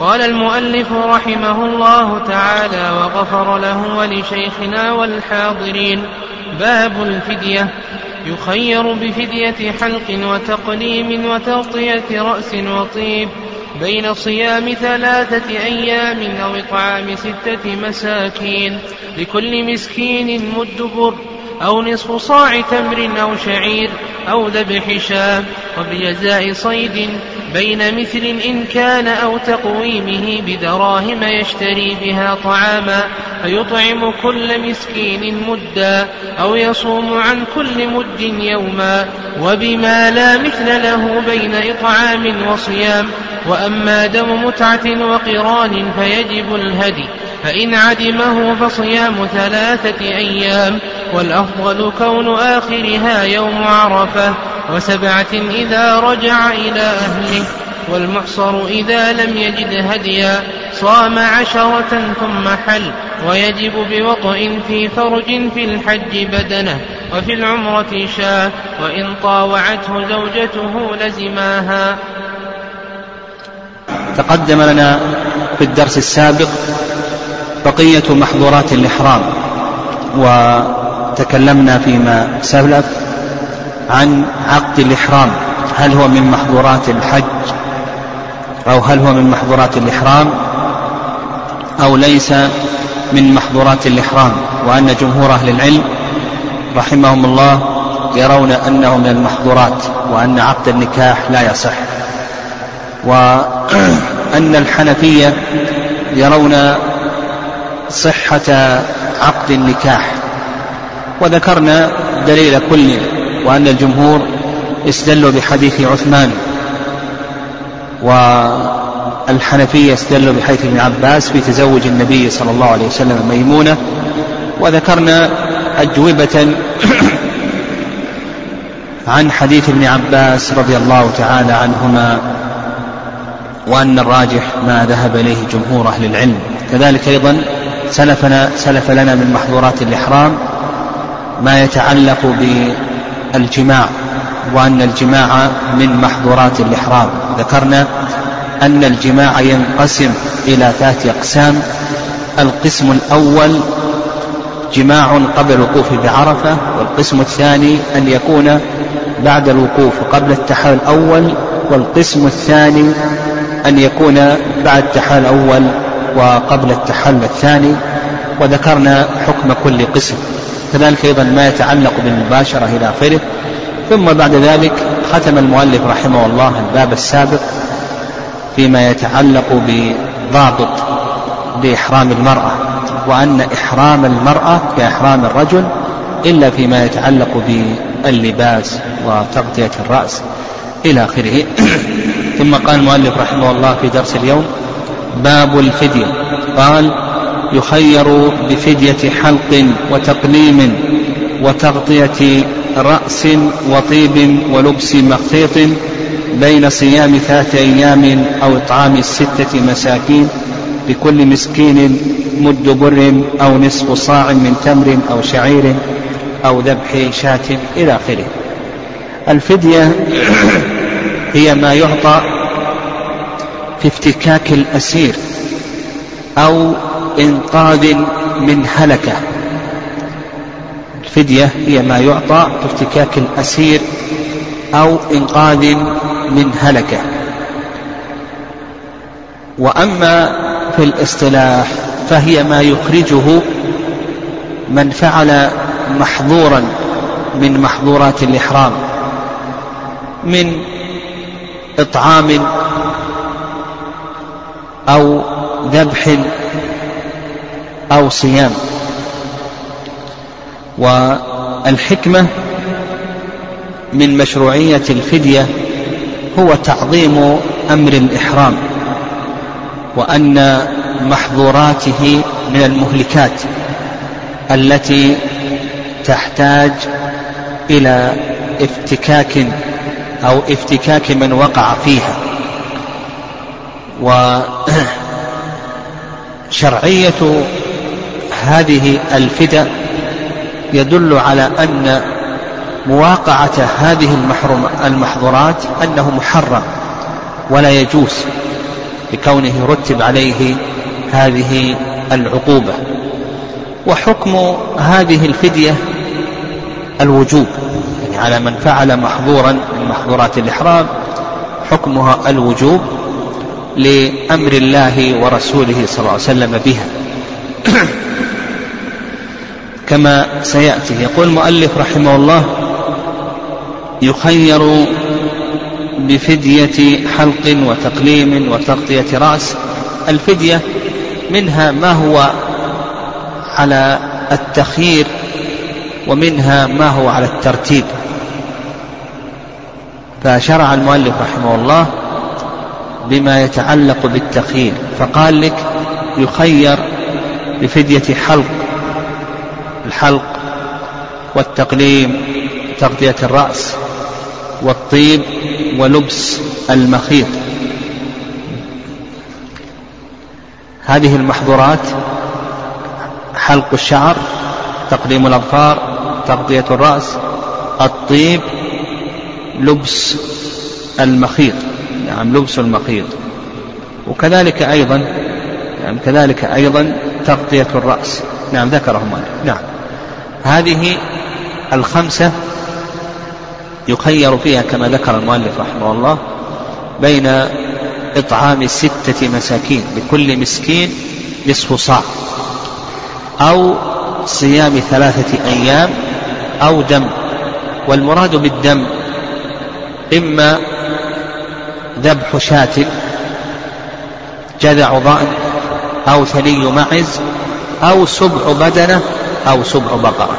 قال المؤلف رحمه الله تعالى وغفر له ولشيخنا والحاضرين باب الفدية يخير بفدية حلق وتقليم وتغطية رأس وطيب بين صيام ثلاثة أيام أو إطعام ستة مساكين لكل مسكين مد بر أو نصف صاع تمر أو شعير أو ذبح شاة وبجزاء صيد بين مثل إن كان أو تقويمه بدراهم يشتري بها طعاما فيطعم كل مسكين مدا أو يصوم عن كل مد يوما وبما لا مثل له بين إطعام وصيام وأما دم متعة وقران فيجب الهدي فإن عدمه فصيام ثلاثة أيام والأفضل كون آخرها يوم عرفة وسبعة إذا رجع إلى أهله والمحصر إذا لم يجد هديا صام عشرة ثم حل ويجب بوطء في فرج في الحج بدنه وفي العمرة شاة وإن طاوعته زوجته لزماها. تقدم لنا في الدرس السابق بقية محظورات الإحرام. وتكلمنا فيما سلف عن عقد الإحرام. هل هو من محظورات الحج أو هل هو من محظورات الإحرام أو ليس من محظورات الإحرام؟ وأن جمهور أهل العلم رحمهم الله يرون أنه من المحظورات وأن عقد النكاح لا يصح. وأن الحنفية يرون صحة عقد النكاح. وذكرنا دليل كل وأن الجمهور استدلوا بحديث عثمان والحنفية استدلوا بحديث ابن عباس في تزوج النبي صلى الله عليه وسلم ميمونة. وذكرنا أجوبة عن حديث ابن عباس رضي الله تعالى عنهما وأن الراجح ما ذهب إليه جمهور أهل العلم. كذلك أيضا سلفنا سلف لنا من محظورات الإحرام ما يتعلق بالجماع وأن الجماع من محظورات الإحرام. ذكرنا أن الجماع ينقسم إلى ثلاثة أقسام. القسم الأول جماع قبل الوقوف بعرفة والقسم الثاني أن يكون بعد الوقوف قبل التحال الأول والقسم الثاني أن يكون بعد التحال الأول وقبل التحل الثاني وذكرنا حكم كل قسم. كذلك أيضا ما يتعلق بالمباشرة إلى آخره. ثم بعد ذلك ختم المؤلف رحمه الله الباب السابق فيما يتعلق بضابط بإحرام المرأة وأن إحرام المرأة كإحرام الرجل إلا فيما يتعلق باللباس وتغطية الرأس إلى آخره. ثم قال المؤلف رحمه الله في درس اليوم باب الفدية. قال يخير بفدية حلق وتقليم وتغطية رأس وطيب ولبس مخيط بين صيام ثلاثة أيام أو إطعام ستة مساكين لكل مسكين مد بر أو نصف صاع من تمر أو شعير أو ذبح شاة إلى آخره. الفدية هي ما يعطى في افتكاك الأسير أو إنقاذ من هلكة. الفدية هي ما يعطى في افتكاك الأسير أو إنقاذ من هلكة. وأما في الاصطلاح فهي ما يخرجه من فعل محظورا من محظورات الإحرام من إطعام أو ذبح أو صيام. والحكمة من مشروعية الفدية هو تعظيم أمر الإحرام وأن محظوراته من المهلكات التي تحتاج إلى افتكاك أو افتكاك من وقع فيها. وشرعية هذه الفدى يدل على أن مواقعة هذه المحظورات أنه محرم ولا يجوز بكونه رتب عليه هذه العقوبة. وحكم هذه الفدية الوجوب يعني على من فعل محظورا من محظورات الإحرام حكمها الوجوب. لأمر الله ورسوله صلى الله عليه وسلم بها. كما سيأتي يقول المؤلف رحمه الله يخير بفدية حلق وتقليم وتغطية رأس. الفدية منها ما هو على التخيير ومنها ما هو على الترتيب. فشرع المؤلف رحمه الله بما يتعلق بالتخيير. فقال لك يخير بفدية حلق الحلق والتقليم تغطية الرأس والطيب ولبس المخيط. هذه المحظورات حلق الشعر تقليم الأظفار تغطية الرأس الطيب لبس المخيط. نعم لبس المخيط وكذلك أيضا نعم كذلك أيضا تغطية الرأس. نعم ذكرهم نعم. هذه الخمسة يخير فيها كما ذكر المؤلف رحمه الله بين إطعام ستة مساكين لكل مسكين نصف صاع أو صيام ثلاثة أيام أو دم. والمراد بالدم إما ذبح شاة جذع ضأن أو ثني معز أو سبع بدنة أو سبع بقرة.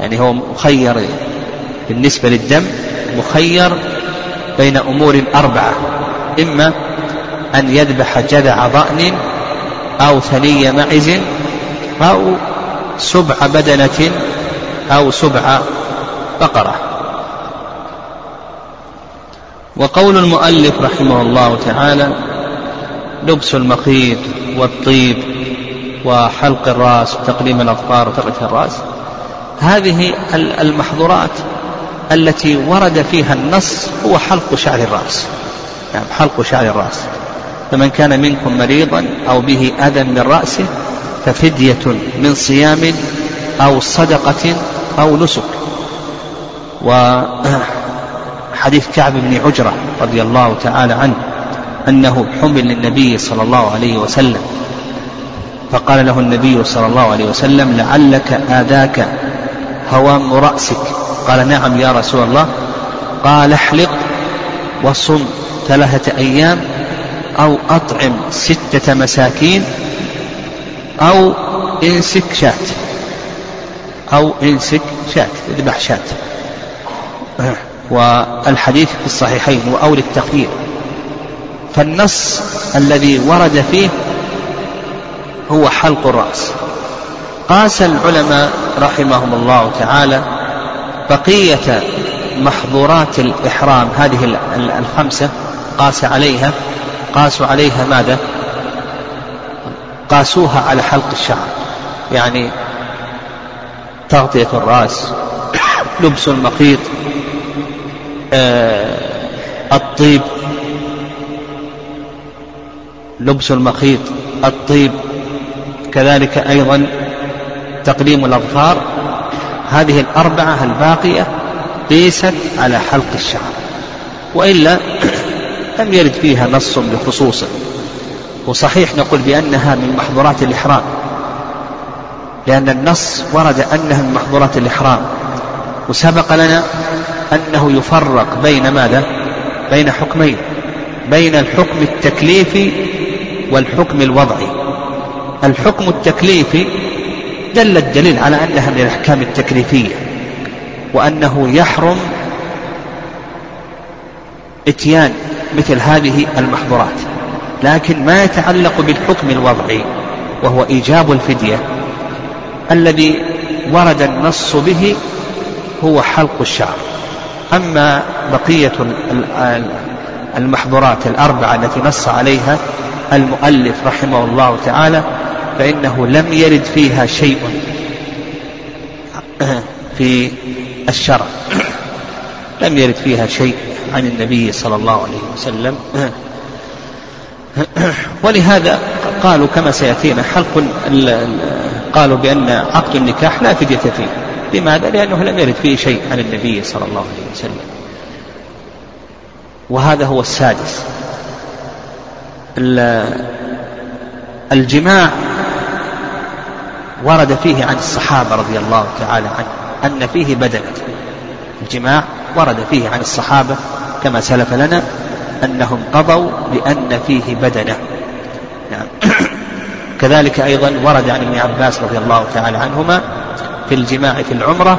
يعني هو مخير بالنسبة للدم مخير بين أمور أربعة. إما أن يذبح جذع ضأن أو ثني معز أو سبع بدنة أو سبع بقرة. وقول المؤلف رحمه الله تعالى لبس المخيط والطيب وحلق الراس وتقليم الأظفار وتغطية الراس. هذه المحظورات التي ورد فيها النص هو حلق شعر الرأس. يعني حلق شعر الرأس. فمن كان منكم مريضا أو به أذى من رأسه ففدية من صيام أو صدقة أو نسك. وحديث كعب بن عجرة رضي الله تعالى عنه أنه حمل للنبي صلى الله عليه وسلم. فقال له النبي صلى الله عليه وسلم لعلك آذاك هوام رأسك. قال نعم يا رسول الله. قال احلق وصم ثلاثة أيام أو أطعم ستة مساكين أو إنسك شاة. أو إنسك شاة اذبح شاة والحديث في الصحيحين وأول التخيير فالنص الذي ورد فيه هو حلق الرأس. قاس العلماء رحمهم الله تعالى بقية محظورات الإحرام هذه الخمسة قاس عليها. قاسوا عليها ماذا؟ قاسوها على حلق الشعر. يعني تغطية الرأس لبس المخيط الطيب لبس المخيط الطيب كذلك أيضا تقليم الأظفار. هذه الأربعة الباقية قيست على حلق الشعر وإلا لم يرد فيها نص بخصوصه وصحيح نقول بأنها من محظورات الإحرام لأن النص ورد أنها من محظورات الإحرام. وسبق لنا أنه يفرق بين ماذا؟ بين حكمين. بين الحكم التكليفي والحكم الوضعي. الحكم التكليفي دل الدليل على أنها من الأحكام التكليفية وأنه يحرم إتيان مثل هذه المحظورات. لكن ما يتعلق بالحكم الوضعي وهو إيجاب الفدية الذي ورد النص به هو حلق الشعر. أما بقية المحظورات الأربعة التي نص عليها المؤلف رحمه الله تعالى فإنه لم يرد فيها شيء في الشرع. لم يرد فيها شيء عن النبي صلى الله عليه وسلم. ولهذا قالوا كما سيأتينا حلق قالوا بأن عقد النكاح لا فدية فيه. لماذا؟ لأنه لم يرد فيه شيء عن النبي صلى الله عليه وسلم. وهذا هو السادس. الجماع ورد فيه عن الصحابة رضي الله تعالى عنه أن فيه بدنة. الجماع ورد فيه عن الصحابة كما سلف لنا أنهم قضوا بأن فيه بدنة. نعم. كذلك أيضا ورد عن ابن عباس رضي الله تعالى عنهما في الجماع في العمرة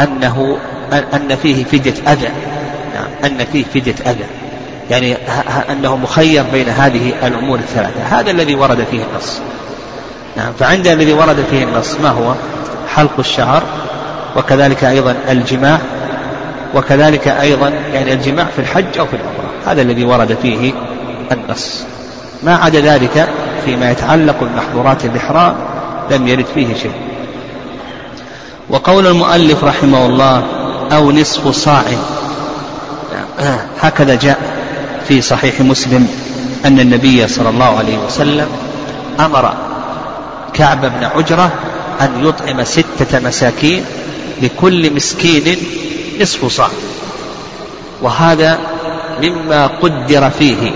أنه أن فيه فدية أذى. نعم أن فيه فدية أذى. يعني أنه مخير بين هذه الأمور الثلاثة. هذا الذي ورد فيه النص. نعم فعند الذي ورد فيه النص ما هو؟ حلق الشعر وكذلك أيضا الجماع وكذلك أيضا يعني الجماع في الحج أو في العمرة. هذا الذي ورد فيه النص. ما عدا ذلك فيما يتعلق بمحظورات الإحرام لم يرد فيه شيء. وقول المؤلف رحمه الله أو نصف صاع. هكذا جاء في صحيح مسلم أن النبي صلى الله عليه وسلم أمر كعب بن عجرة أن يطعم ستة مساكين لكل مسكين نصف صاع. وهذا مما قدر فيه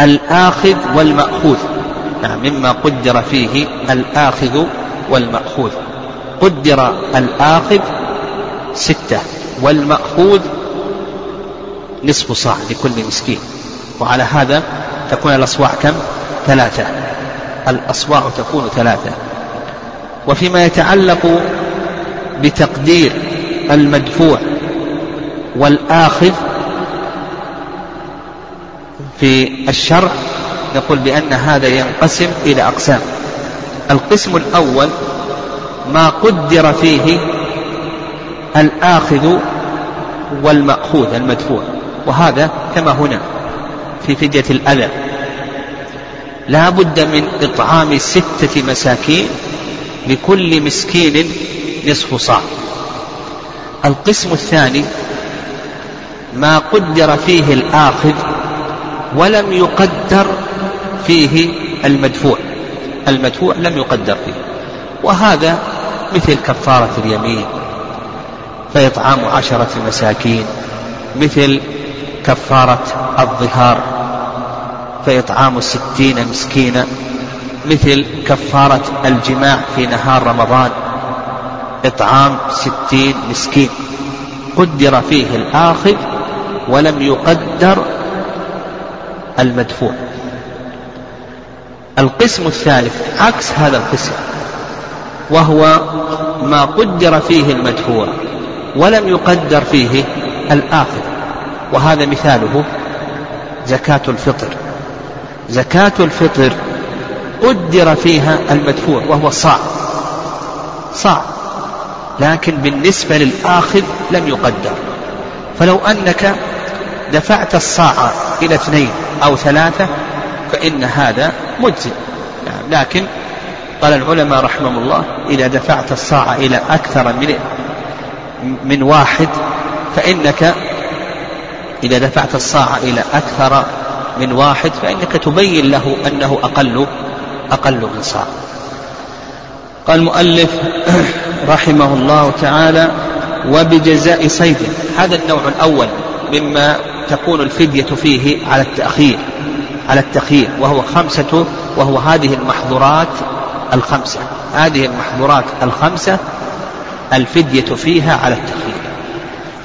الآخذ والمأخوذ. نعم مما قدر فيه الآخذ والمأخوذ. قدر الآخذ ستة والمأخوذ نصف صاع لكل مسكين. وعلى هذا تكون الأصواع كم؟ ثلاثة. الأصواع تكون ثلاثة. وفيما يتعلق بتقدير المدفوع والآخذ في الشرع نقول بأن هذا ينقسم إلى أقسام. القسم الأول ما قدر فيه الآخذ والمأخوذ المدفوع. وهذا كما هنا في فدية الأذى. لا بد من إطعام ستة مساكين لكل مسكين نصف صاع. القسم الثاني ما قدر فيه الآخذ ولم يقدر فيه المدفوع. المدفوع لم يقدر فيه. وهذا مثل كفارة اليمين فإطعام عشرة مساكين مثل كفارة الظهار فإطعام ستين مسكينا مثل كفارة الجماع في نهار رمضان إطعام ستين مسكين. قدر فيه الآخذ ولم يقدر المدفوع. القسم الثالث عكس هذا القسم. وهو ما قدر فيه المدفوع ولم يقدر فيه الآخذ وهذا مثاله زكاة الفطر. زكاة الفطر قدر فيها المدفوع وهو صاع. صاع. لكن بالنسبة للآخذ لم يقدر. فلو أنك دفعت الصاع إلى اثنين أو ثلاثة فإن هذا مجزي يعني لكن قال العلماء رحمهم الله إذا دفعت الصاع إلى أكثر من من واحد فإنك إذا دفعت الصاع إلى أكثر من واحد فإنك تبين له أنه أقل أقل من صاع. قال المؤلف رحمه الله تعالى وبجزاء صيد. هذا النوع الأول مما تكون الفدية فيه على التأخير على التخيير وهو خمسة وهو هذه المحظورات الخمسة. هذه المحظورات الخمسة الفدية فيها على التأخير.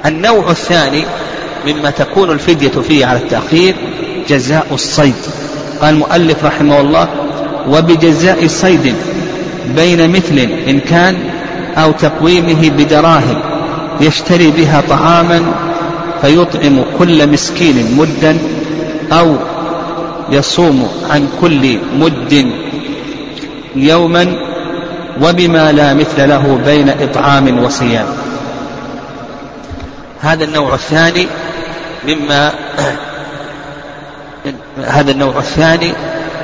النوع الثاني مما تكون الفدية فيه على التأخير جزاء الصيد. قال المؤلف رحمه الله وبجزاء صيد بين مثل إن كان أو تقويمه بدراهم يشتري بها طعاما فيطعم كل مسكين مدا أو يصوم عن كل مد يوما وبما لا مثل له بين إطعام وصيام. هذا النوع الثاني مما هذا النوع الثاني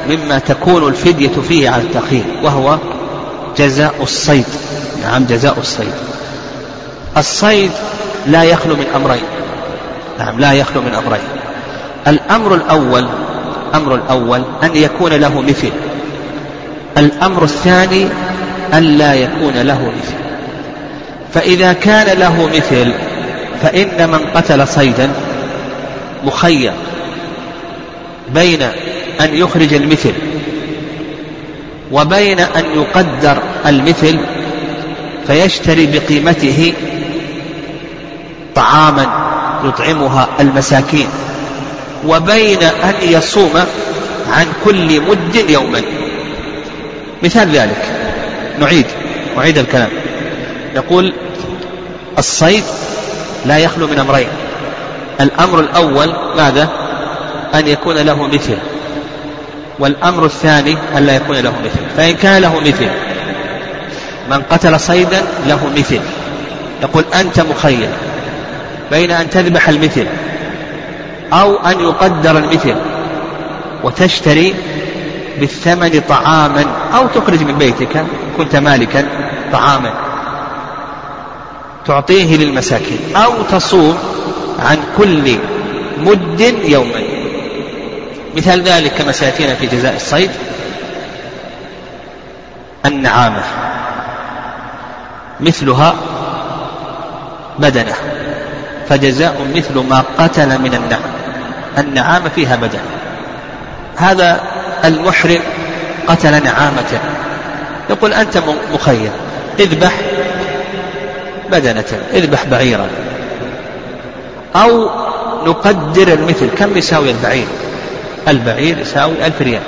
مما تكون الفدية فيه على التأخير وهو جزاء الصيد. نعم جزاء الصيد. الصيد لا يخلو من أمرين. نعم لا يخلو من أمرين. الأمر الأول الأمر الأول أن يكون له مثل. الأمر الثاني أن لا يكون له مثل. فإذا كان له مثل فإن من قتل صيدا مخير بين أن يخرج المثل وبين أن يقدر المثل فيشتري بقيمته طعاما يطعمها المساكين وبين أن يصوم عن كل مد يوما. مثال ذلك. نعيد. أعيد الكلام. يقول الصيد لا يخلو من أمرين. الأمر الأول ماذا؟ أن يكون له مثل. والأمر الثاني أن لا يكون له مثل. فإن كان له مثل من قتل صيدا له مثل. يقول أنت مخير بين أن تذبح المثل أو أن يقدر المثل وتشتري بالثمن طعاما أو تخرج من بيتك كنت مالكا طعاما. تعطيه للمساكين أو تصوم عن كل مد يوما. مثال ذلك كما سيأتينا في جزاء الصيد. النعامة. مثلها بدنة. فجزاء مثل ما قتل من النعم. النعامة فيها بدنة هذا المحرم قتل نعامة. يقول أنت مخير. اذبح بدنة اذبح بعيرا. أو نقدر المثل كم يساوي البعير؟ البعير يساوي ألف ريال.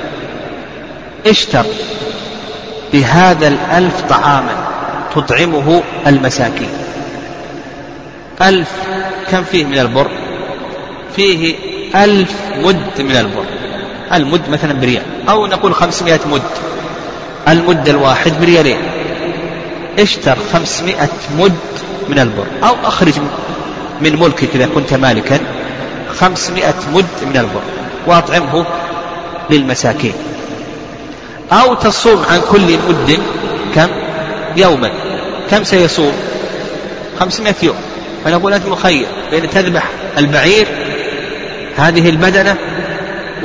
اشتر بهذا الألف طعاما تطعمه المساكين. ألف كم فيه من البر؟ فيه ألف مد من البر. المد مثلا بريال أو نقول خمسمائة مد. المد الواحد بريالين. اشتر خمسمائة مد من البر أو أخرج من ملكك إذا كنت مالكا خمسمائة مد من البر وأطعمه للمساكين. أو تصوم عن كل مد كم؟ يوما. كم سيصوم؟ خمسمائة يوم. فنقول أنت مخير بين تذبح البعير هذه البدنة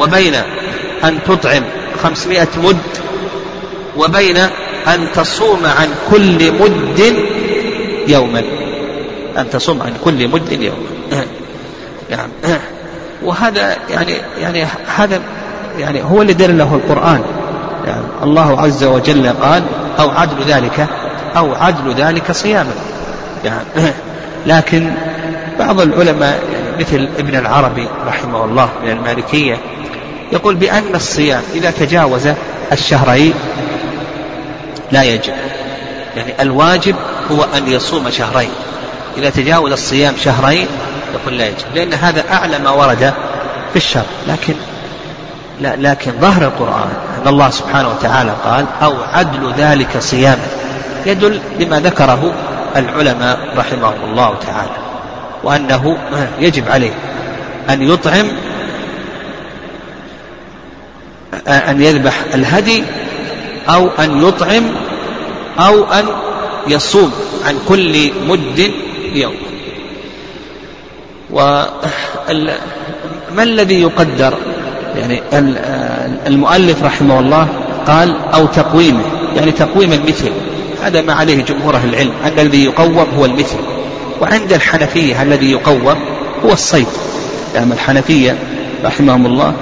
وبين أن تطعم خمسمائة مد وبين أن تصوم عن كل مد يوما. أن تصوم عن كل مد يوما. يعني وهذا يعني يعني هذا يعني هو اللي دل له القرآن. يعني الله عز وجل قال أو عدل ذلك أو عدل ذلك صياما. يعني لكن بعض العلماء يعني مثل ابن العربي رحمه الله من المالكية يقول بأن الصيام إذا تجاوز الشهرين لا يجب. يعني الواجب هو أن يصوم شهرين. إذا تجاوز الصيام شهرين يقول لا يجب. لأن هذا أعلى ما ورد في الشر لكن لا لكن ظهر القرآن أن الله سبحانه وتعالى قال أو عدل ذلك صياما يدل لما ذكره العلماء رحمهم الله تعالى. وأنه يجب عليه أن يطعم أن يذبح الهدي أو أن يطعم أو أن يصوم عن كل مد يوم. وما الذي يقدر؟ يعني المؤلف رحمه الله قال أو تقويمه يعني تقويم المثل. هذا ما عليه جمهور العلم أن الذي يقوم هو المثل. وعند الحنفية الذي يقوم هو الصيد. يعني الحنفية رحمهم الله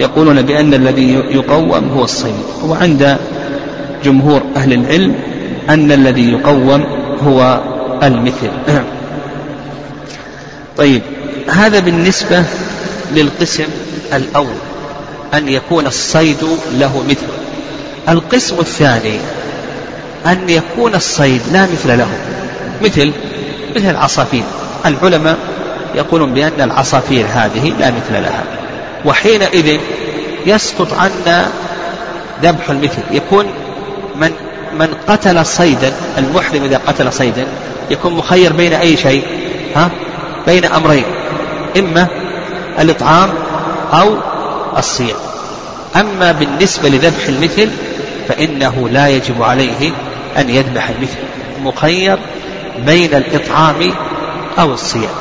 يقولون بأن الذي يقوم هو الصيد وعند جمهور أهل العلم أن الذي يقوم هو المثل. طيب هذا بالنسبة للقسم الأول أن يكون الصيد له مثل. القسم الثاني أن يكون الصيد لا مثل له. مثل مثل العصافير. العلماء يقولون بأن العصافير هذه لا مثل لها. وحينئذ يسقط عنا ذبح المثل. يكون من من قتل صيدا المحرم إذا قتل صيدا يكون مخير بين أي شيء؟ ها؟ بين أمرين. إما الإطعام أو الصيام. أما بالنسبة لذبح المثل فإنه لا يجب عليه أن يذبح المثل. مخير بين الإطعام أو الصيام.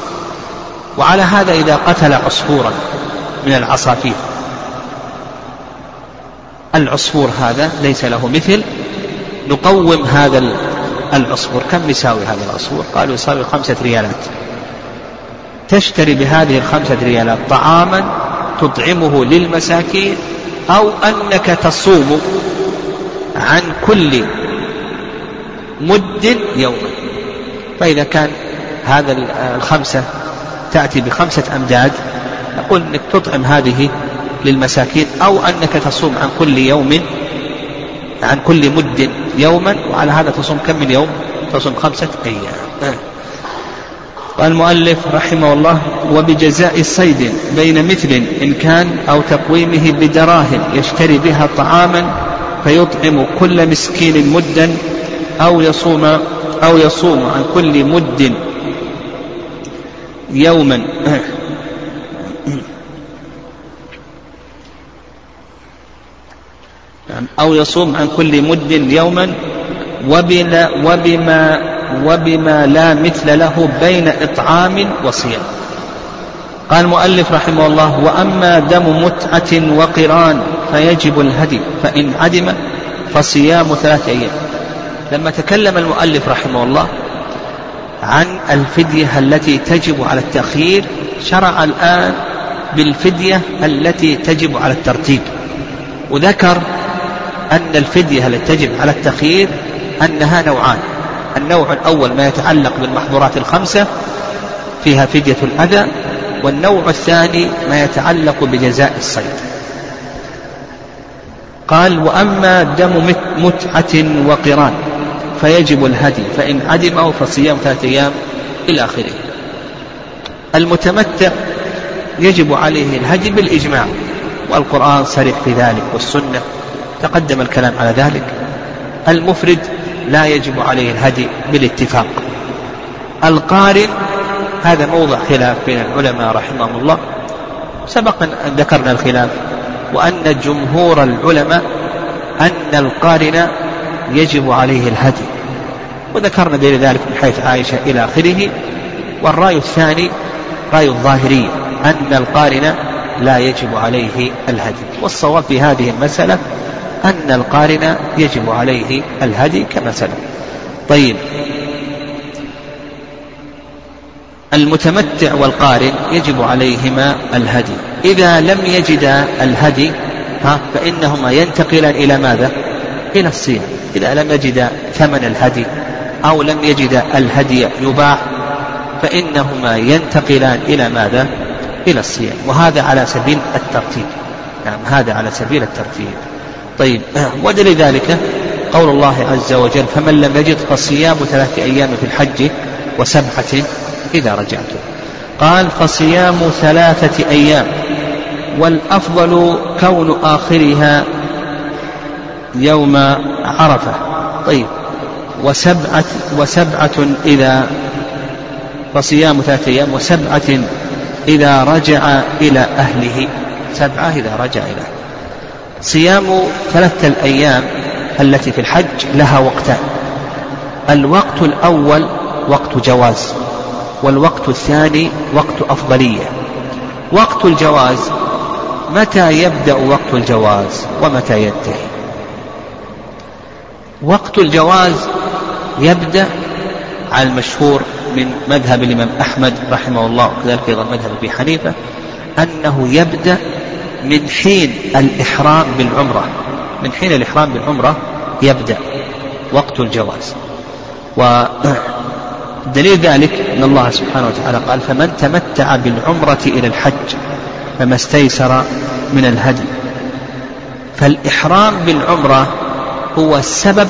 وعلى هذا إذا قتل عصفورا من العصافير. العصفور هذا ليس له مثل. نقوم هذا العصفور. كم يساوي هذا العصفور؟ قالوا يساوي خمسة ريالات. تشتري بهذه الخمسة ريالات طعاما تطعمه للمساكين أو أنك تصوم عن كل مد يوما. فإذا كان هذا الخمسة تأتي بخمسة أمداد نقول أنك تطعم هذه للمساكين أو أنك تصوم عن كل يوم عن كل مد يوما وعلى هذا تصوم كم من يوم؟ تصوم خمسة أيام. قال المؤلف رحمه الله وبجزاء الصيد بين مثل إن كان أو تقويمه بدراهم يشتري بها طعاما فيطعم كل مسكين مدا أو يصوم أو يصوم عن كل مد يوما. أو يصوم عن كل مد يوما وبلا وبما وبما لا مثل له بين إطعام وصيام. قال المؤلف رحمه الله وأما دم متعة وقران فيجب الهدي فإن عدم فصيام ثلاثة أيام. لما تكلم المؤلف رحمه الله عن الفدية التي تجب على التأخير شرع الآن بالفدية التي تجب على الترتيب. وذكر أن الفدية التي تجب على التخيير أنها نوعان. النوع الأول ما يتعلق بالمحظورات الخمسة فيها فدية الأذى والنوع الثاني ما يتعلق بجزاء الصيد. قال وأما دم متعة وقران. فيجب الهدي فإن عدمه فصيام ثلاثة أيام إلى آخره. المتمتع يجب عليه الهدي بالإجماع والقرآن صريح في ذلك والسنة تقدم الكلام على ذلك. المفرد لا يجب عليه الهدي بالاتفاق. القارئ هذا موضع خلاف بين العلماء رحمهم الله. سبق أن ذكرنا الخلاف وأن جمهور العلماء أن القارن يجب عليه الهدي. وذكرنا دليل ذلك من حيث عائشة إلى آخره. والرأي الثاني رأي الظاهرية أن القارن لا يجب عليه الهدي. والصواب في هذه المسألة أن القارن يجب عليه الهدي كما سلف طيب. المتمتع والقارن يجب عليهما الهدي. إذا لم يجدا الهدي ها فإنهما ينتقلان إلى ماذا؟ إلى الصيام إذا لم يجدا ثمن الهدي أو لم يجدا الهدي يباع فإنهما ينتقلان إلى ماذا؟ إلى الصيام وهذا على سبيل الترتيب. نعم هذا على سبيل الترتيب. طيب ودليل ذلك قول الله عز وجل فمن لم يجد فصيام ثلاثة أيام في الحج وسبعة إذا رجعتم قال فصيام ثلاثة أيام والأفضل كون آخرها يوم عرفة. طيب. وسبعة وسبعة إذا فصيام ثلاثة أيام. وسبعة إذا رجع إلى أهله. سبعة إذا رجع إلى أهله. صيام ثلاثة الأيام التي في الحج لها وقتان. الوقت الأول وقت جواز والوقت الثاني وقت أفضلية. وقت الجواز متى يبدأ وقت الجواز؟ ومتى ينتهي؟ وقت الجواز يبدأ على المشهور من مذهب الإمام أحمد رحمه الله وكذلك أيضا مذهب أبي حنيفة أنه يبدأ من حين الإحرام بالعمرة من حين الإحرام بالعمرة يبدأ وقت الجواز. ودليل ذلك أن الله سبحانه وتعالى قال فمن تمتع بالعمرة إلى الحج فما استيسر من الهدي. فالإحرام بالعمرة هو السبب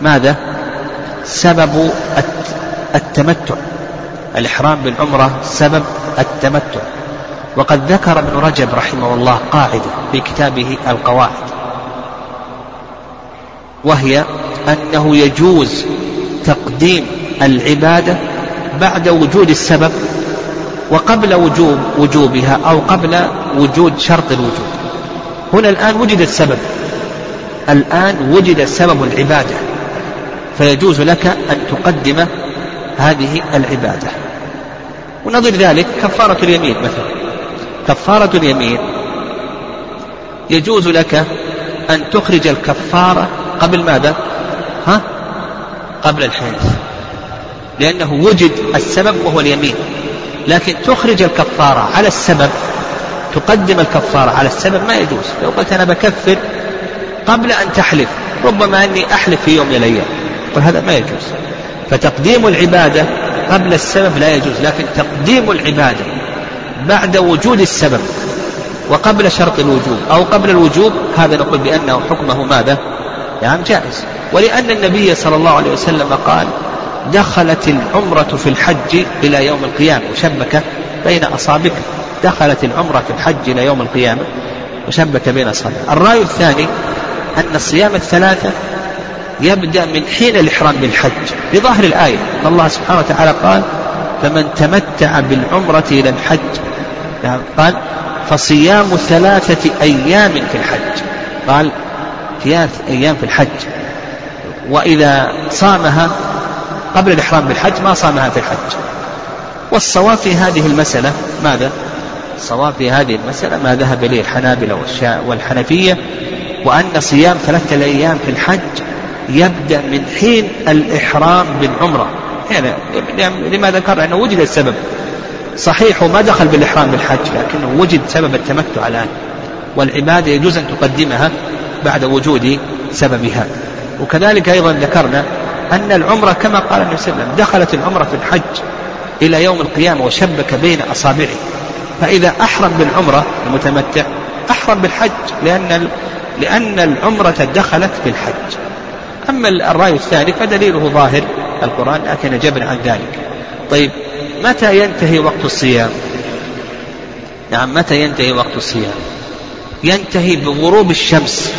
ماذا؟ سبب التمتع. الإحرام بالعمرة سبب التمتع. وقد ذكر ابن رجب رحمه الله قاعدة في كتابه القواعد. وهي أنه يجوز تقديم العبادة بعد وجود السبب وقبل وجوب وجوبها أو قبل وجود شرط الوجوب هنا الآن وجد السبب. الآن وجد سبب العبادة فيجوز لك أن تقدم هذه العبادة. ونظير ذلك كفارة اليمين مثلا. كفارة اليمين يجوز لك أن تخرج الكفارة قبل ماذا؟ ها؟ قبل الحنث لأنه وجد السبب وهو اليمين. لكن تخرج الكفارة على السبب تقدم الكفارة على السبب ما يجوز. لو قلت أنا بكفر قبل أن تحلف ربما أني أحلف في يوم من الأيام. وهذا ما يجوز. فتقديم العبادة قبل السبب لا يجوز لكن تقديم العبادة بعد وجود السبب وقبل شرط الوجوب أو قبل الوجوب هذا نقول بأنه حكمه ماذا؟ نعم جائز. ولأن النبي صلى الله عليه وسلم قال دخلت العمرة في الحج إلى يوم القيامة وشبك بين أصابعه. دخلت العمرة في الحج إلى يوم القيامة وشبك بين أصابعه. الرأي الثاني أن الصيام الثلاثة يبدأ من حين الإحرام بالحج بظاهر الآية. الله سبحانه وتعالى قال فمن تمتع بالعمرة إلى الحج قال فصيام ثلاثة أيام في الحج قال ثلاث أيام في الحج. وإذا صامها قبل الإحرام بالحج ما صامها في الحج. والصواب في هذه المسألة ماذا؟ الصواب في هذه المسألة ما ذهب إليه الحنابلة والحنفية وأن صيام ثلاثة أيام في الحج يبدأ من حين الإحرام بالعمرة. يعني لما ذكر أنه وجد السبب. صحيح وما دخل بالإحرام بالحج لكنه وجد سبب التمتع الآن. والعبادة يجوز أن تقدمها بعد وجود سببها. وكذلك أيضا ذكرنا أن العمرة كما قال النبي صلى الله عليه وسلم دخلت العمرة في الحج إلى يوم القيامة وشبك بين أصابعه. فإذا أحرم بالعمرة المتمتع أحرم بالحج لأن لأن العمرة دخلت في الحج. أما الرأي الثاني فدليله ظاهر القرآن لكن جبر عن ذلك. طيب متى ينتهي وقت الصيام؟ نعم متى ينتهي وقت الصيام؟ ينتهي بغروب الشمس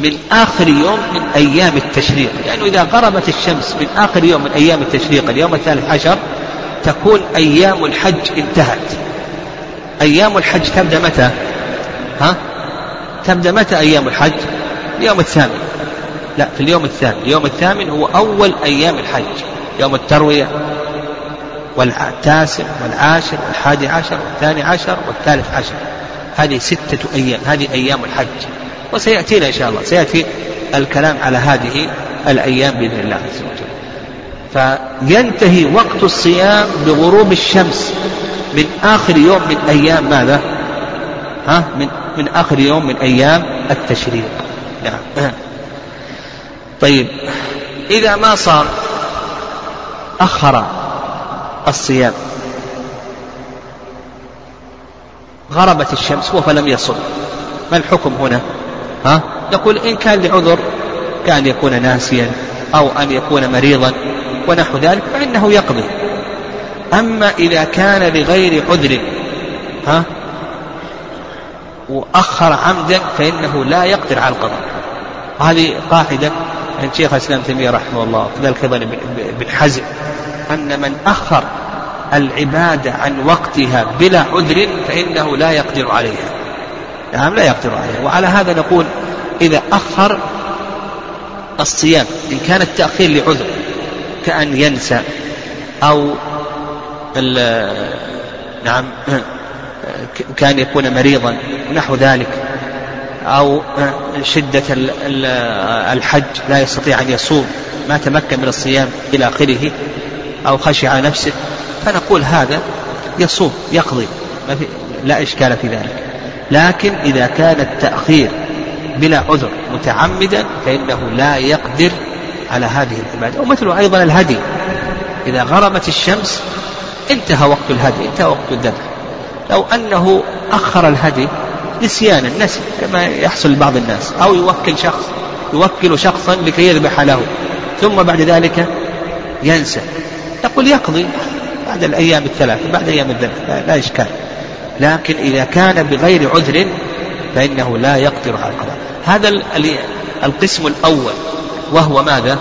من آخر يوم من أيام التشريق. لأنه إذا غربت الشمس من آخر يوم من أيام التشريق اليوم الثالث عشر تكون أيام الحج انتهت. أيام الحج تبدأ متى؟ ها؟ تبدأ متى أيام الحج؟ اليوم الثامن. لا في اليوم الثامن. اليوم الثامن هو أول أيام الحج. يوم التروية والتاسع والعاشر والحادي عشر والثاني عشر والثالث عشر. هذه ستة أيام هذه أيام الحج. وسيأتينا إن شاء الله. سيأتي الكلام على هذه الأيام بإذن الله عز وجل. فينتهي وقت الصيام بغروب الشمس من آخر يوم من أيام ماذا؟ ها؟ من, من آخر يوم من أيام التشريق. نعم. طيب. إذا ما صام أخر الصيام غربت الشمس وهو لم يصم. ما الحكم هنا؟ ها؟ نقول إن كان لعذر كأن يكون ناسيا أو أن يكون مريضا ونحو ذلك فإنه يقضي. أما إذا كان لغير عذر ها؟ وأخر عمدا فإنه لا يقدر على القضاء هذه قاعدة عند شيخ الإسلام تيمية رحمه الله وكذلك أيضا ابن حزم أن من أخر العبادة عن وقتها بلا عذر فإنه لا يقدر عليها. نعم لا يقدر عليها. وعلى هذا نقول إذا أخر الصيام إن كان التأخير لعذر كأن ينسى أو نعم كان يكون مريضا نحو ذلك أو شدة الحج لا يستطيع أن يصوم ما تمكن من الصيام إلى آخره أو خشي على نفسه فنقول هذا يصوم يقضي ما في لا إشكال في ذلك. لكن إذا كان التأخير بلا عذر متعمدا فإنه لا يقدر على هذه العبادة. ومثل أيضا الهدي إذا غربت الشمس انتهى وقت الهدي انتهى وقت الذبح لو أنه أخر الهدي نسيانا نسي كما يحصل لبعض الناس أو يوكل شخص يوكل شخصا لكي يذبح له ثم بعد ذلك ينسى. يقول يقضي بعد الأيام الثلاثة بعد أيام الذبح لا, لا إشكال. لكن إذا كان بغير عذر فإنه لا يقدر على القضاء. هذا القسم الأول وهو ماذا؟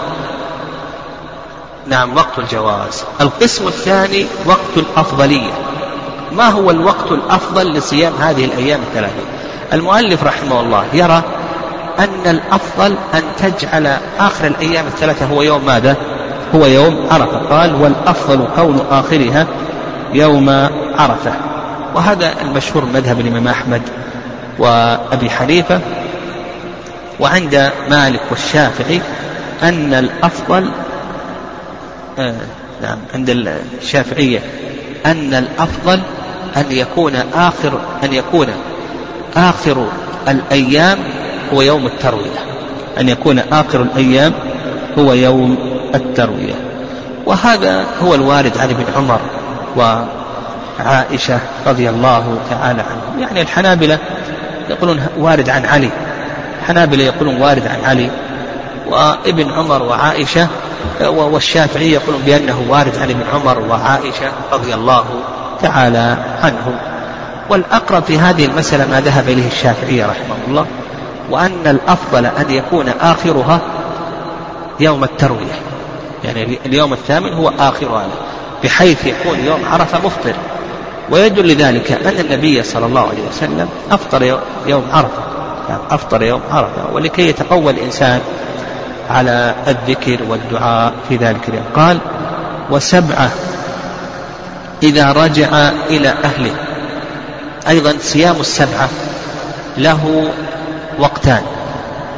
نعم وقت الجواز. القسم الثاني وقت الأفضلية. ما هو الوقت الأفضل لصيام هذه الأيام الثلاثة؟ المؤلف رحمه الله يرى أن الأفضل أن تجعل آخر الأيام الثلاثة هو يوم ماذا؟ هو يوم عرفة. قال والأفضل كون آخرها يوم عرفة. وهذا المشهور مذهب الإمام أحمد وأبي حنيفة وعند مالك والشافعي أن الأفضل آه نعم عند الشافعية أن الأفضل أن يكون آخر أن يكون آخر الأيام هو يوم التروية. أن يكون آخر الأيام هو يوم التروية. وهذا هو الوارد عن ابن عمر وعائشة رضي الله تعالى عنهم يعني الحنابلة يقولون وارد عن علي. الحنابلة يقولون وارد عن علي. وابن عمر وعائشة والشافعي يقولون بأنه وارد عن ابن عمر وعائشة رضي الله تعالى عنهم والأقرب في هذه المسألة ما ذهب إليه الشافعي رحمه الله وأن الأفضل أن يكون آخرها يوم التروية يعني اليوم الثامن هو آخرها بحيث يكون يوم عرفة مفطر. ويدل لذلك أن النبي صلى الله عليه وسلم أفطر يوم عرفة. يعني أفطر يوم عرفة ولكي يتقوى الإنسان على الذكر والدعاء في ذلك اليوم. قال وسبعة إذا رجع إلى أهله. أيضا صيام السبعة له وقتان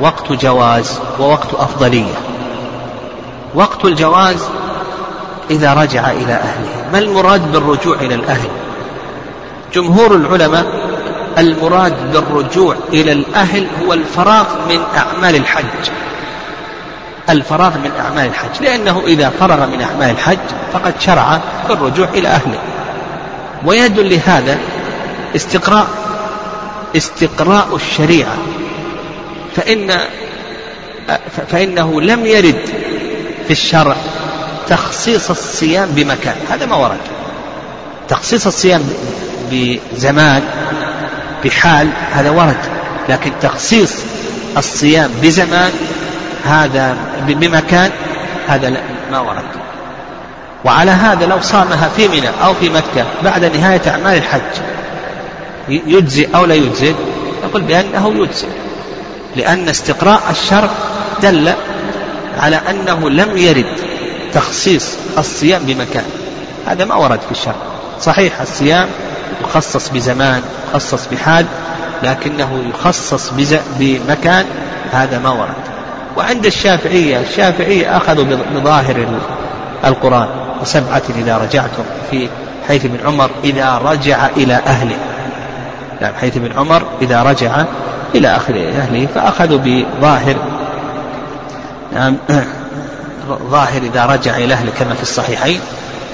وقت جواز ووقت أفضلية. وقت الجواز إذا رجع إلى أهله. ما المراد بالرجوع إلى الأهل؟ جمهور العلماء المراد بالرجوع إلى الأهل هو الفراغ من أعمال الحج. الفراغ من أعمال الحج. لأنه إذا فرغ من أعمال الحج فقد شرع في الرجوع إلى أهله. ويدل لهذا استقراء استقراء الشريعة. فإن فإنه لم يرد في الشرع تخصيص الصيام بمكان. هذا ما ورد. تخصيص الصيام بزمان بحال هذا ورد. لكن تخصيص الصيام بزمان هذا بمكان هذا لا ما ورد. وعلى هذا لو صامها في منى أو في مكة بعد نهاية أعمال الحج يجزي أو لا يجزي؟ نقول بأنه يجزي. لأن استقراء الشرع دل على أنه لم يرد تخصيص الصيام بمكان. هذا ما ورد في الشرع. صحيح الصيام يخصص بزمان يخصص بحال لكنه يخصص بمكان هذا ما ورد. وعند الشافعية الشافعية أخذوا بظاهر القرآن. وسبعة إذا رجعتم في حيث ابن عمر إذا رجع إلى أهله. نعم حيث ابن عمر إذا رجع إلى أهله فأخذوا بظاهر. نعم ظاهر إذا رجع إلى أهله كما في الصحيحين.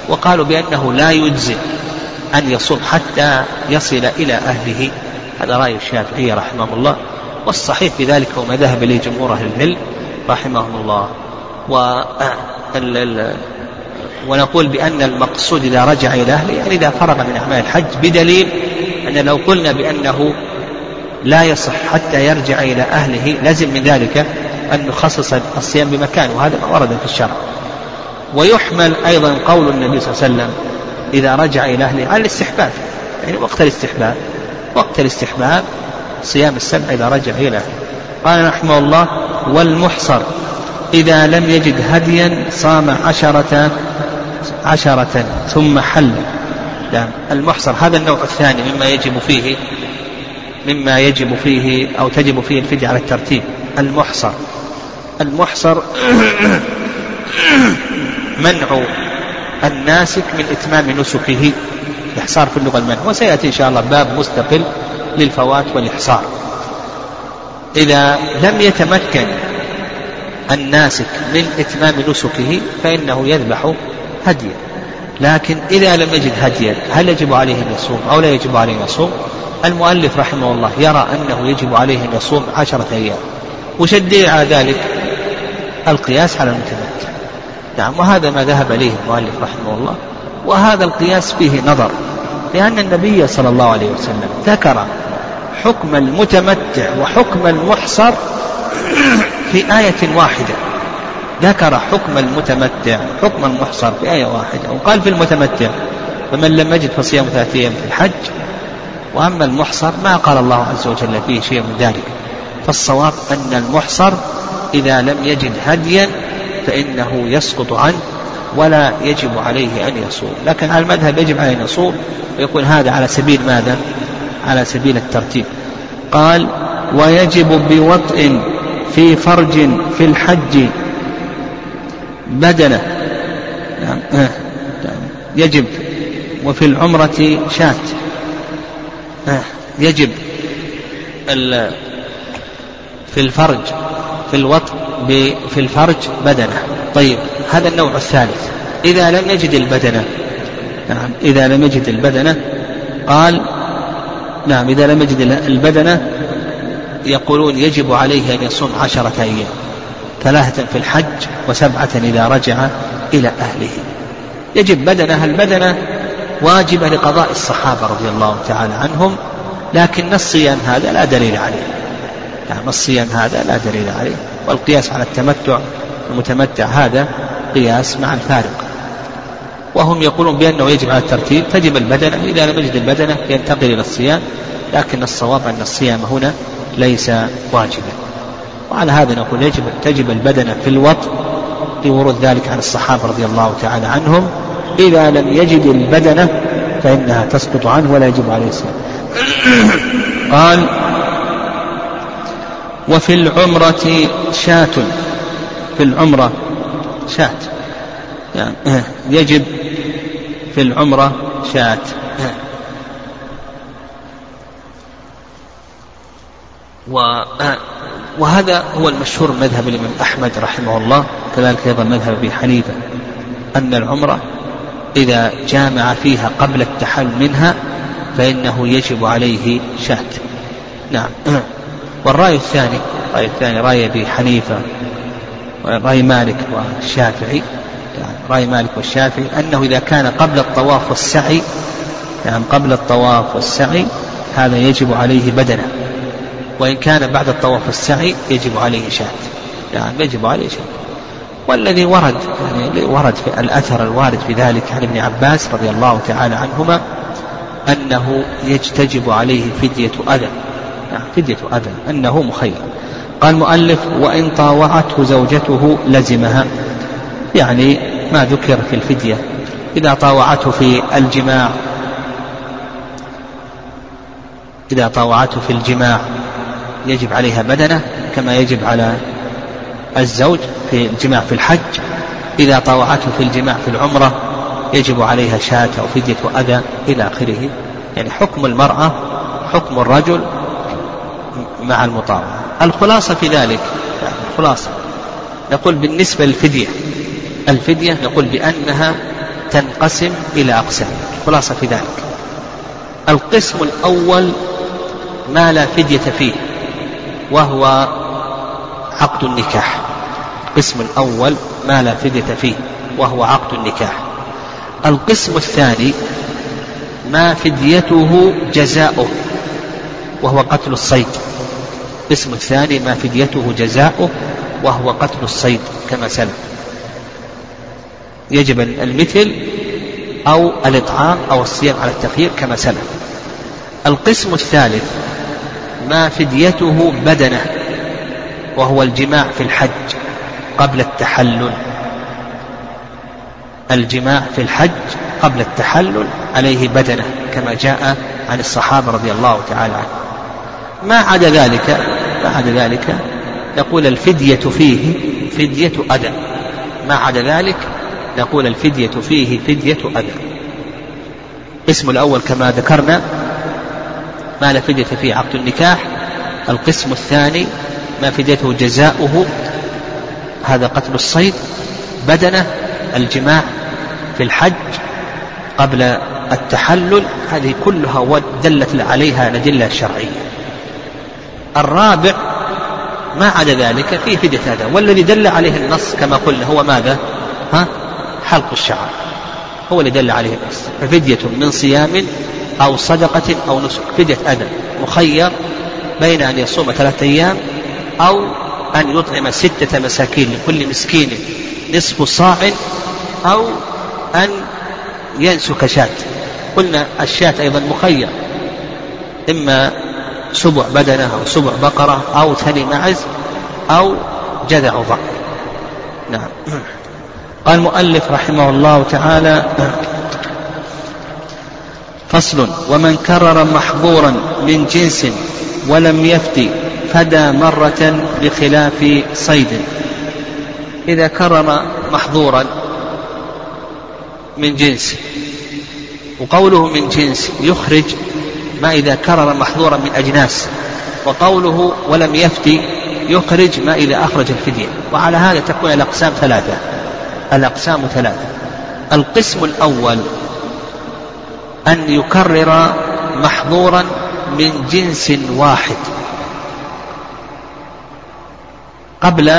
وقالوا بأنه لا يجزي أن يصوم حتى يصل إلى أهله. هذا رأي الشافعي رحمه الله. والصحيح في ذلك هو ما ذهب إليه جمهور أهل العلم رحمهم الله. و ونقول بأن المقصود إذا رجع إلى أهله يعني إذا فرغ من أعمال الحج بدليل أن لو قلنا بأنه لا يصح حتى يرجع إلى أهله لزم من ذلك أن نخصص الصيام بمكان وهذا ما ورد في الشرع. ويحمل أيضا قول النبي صلى الله عليه وسلم إذا رجع إلى أهله على الاستحباب يعني وقت الاستحباب وقت الاستحباب صيام السبع إذا رجع إلى قال رحمه الله والمحصر إذا لم يجد هديا صام عشرة عشرة ثم حل. نعم المحصر هذا النوع الثاني مما يجب فيه مما يجب فيه أو تجب فيه الفدية على الترتيب المحصر. المحصر منع الناسك من إتمام نسكه. الإحصار في اللغة المنع. وسيأتي إن شاء الله باب مستقل للفوات والإحصار. إذا لم يتمكن الناسك من إتمام نسكه فإنه يذبح هديا لكن إذا لم يجد هديا هل يجب عليه أن يصوم أو لا يجب عليه أن يصوم؟ المؤلف رحمه الله يرى أنه يجب عليه أن يصوم عشرة أيام. وش الدليل على ذلك؟ القياس على المتمتع نعم وهذا ما ذهب إليه المؤلف رحمه الله. وهذا القياس فيه نظر. لأن النبي صلى الله عليه وسلم ذكر حكم المتمتع وحكم المحصر في آية واحدة. ذكر حكم المتمتع حكم المحصر في آية واحدة وقال في المتمتع فمن لم يجد فصيام ثلاثة أيام في الحج وأما المحصر ما قال الله عز وجل فيه شيء من ذلك. فالصواب أن المحصر إذا لم يجد هديا فإنه يسقط عنه ولا يجب عليه أن يصوم. لكن على المذهب يجب عليه أن يصوم ويقول هذا على سبيل ماذا؟ على سبيل الترتيب. قال ويجب بوطء في فرج في الحج بدنه. نعم آه. يجب. وفي العمرة شاة. آه. يجب. في الفرج في الوطء في الفرج بدنه. طيب هذا النوع الثالث. إذا لم يجد البدنة نعم إذا لم يجد البدنة قال نعم إذا لم يجد البدنة يقولون يجب عليه أن يصوم عشرة أيام ثلاثة في الحج وسبعة إذا رجع إلى أهله. يجب بدنة البدنة واجبة لقضاء الصحابة رضي الله تعالى عنهم لكن الصيام هذا لا دليل عليه. نعم الصيام هذا لا دليل عليه والقياس على التمتع المتمتع هذا قياس مع الفارق. وهم يقولون بأنه يجب على الترتيب تجب البدنة إذا لم يجد البدنة ينتقل إلى الصيام لكن الصواب أن الصيام هنا ليس واجبا. وعلى هذا نقول يجب تجب البدنة في الوطء لورود ذلك عن الصحابة رضي الله تعالى عنهم. إذا لم يجد البدنة فإنها تسقط عنه ولا يجب عليه الصيام. قال وفي العمرة شاة. في العمرة شاة. يعني يجب في العمرة شاة. وهذا هو المشهور مذهب الإمام أحمد رحمه الله كذلك أيضا مذهب أبي حنيفة أن العمرة إذا جامع فيها قبل التحل منها فإنه يجب عليه شاة. نعم. والرأي الثاني الرأي الثاني رأي أبي حنيفة رأي مالك والشافعي يعني رأي مالك والشافعي أنه إذا كان قبل الطواف والسعي يعني قبل الطواف والسعي هذا يجب عليه بدنه وإن كان بعد الطواف والسعي يجب عليه شاة يعني يجب عليه شاة. والذي ورد يعني ورد في الأثر الوارد في ذلك عن ابن عباس رضي الله تعالى عنهما أنه يجتجب عليه فدية أذى. فدية أذى أنه مخير. قال المؤلف وإن طاوعته زوجته لزمها. يعني ما ذكر في الفدية. إذا طاوعته في الجماع إذا طاوعته في الجماع يجب عليها بدنة كما يجب على الزوج في الجماع في الحج. إذا طاوعته في الجماع في العمرة يجب عليها شاة أو فدية أذى إلى آخره. يعني حكم المرأة حكم الرجل مع المطاوعة الخلاصة في ذلك الخلاصة. نقول بالنسبة للفدية الفدية نقول بأنها تنقسم إلى أقسام. الخلاصة في ذلك. القسم الأول ما لا فدية فيه وهو عقد النكاح. القسم الأول ما لا فدية فيه وهو عقد النكاح. القسم الثاني ما فديته جزاؤه. وهو قتل الصيد. القسم الثاني ما فديته جزاؤه وهو قتل الصيد كما سلف. يجب المثل أو الإطعام أو الصيام على التخيير كما سلف. القسم الثالث ما فديته بدنه وهو الجماع في الحج قبل التحلل. الجماع في الحج قبل التحلل عليه بدنه كما جاء عن الصحابة رضي الله تعالى عنهم. ما عدا ذلك ما عدا ذلك نقول الفدية فيه فدية أذى. ما عدا ذلك نقول الفدية فيه فدية أذى. القسم الأول كما ذكرنا ما لا فدية فيه عقد النكاح. القسم الثاني ما فديته جزاؤه هذا قتل الصيد بدنه الجماع في الحج قبل التحلل. هذه كلها دلت عليها الأدلة الشرعية. الرابع ما عدا ذلك فيه فدية هذا والذي دل عليه النص كما قلنا هو ماذا؟ ها؟ حلق الشعر. هو اللي دل عليه النص. ففدية من صيام أو صدقة أو نسك. فدية أذى مخير بين أن يصوم ثلاثة أيام أو أن يطعم ستة مساكين لكل مسكين نصف صاع أو أن ينسك شاة. قلنا الشاة أيضا مخير إما سبع بدنة أو سبع بقرة أو ثني معز أو جذع ضأن نعم. قال المؤلف رحمه الله تعالى فصل ومن كرر محظورا من جنس ولم يفتي فدى مرة بخلاف صيد. إذا كرر محظورا من جنس وقوله من جنس يخرج ما إذا كرر محظورا من أجناس وقوله ولم يفتي يخرج ما إذا أخرج الفدية. وعلى هذا تكون الأقسام ثلاثة. الأقسام ثلاثة. القسم الأول أن يكرر محظورا من جنس واحد قبل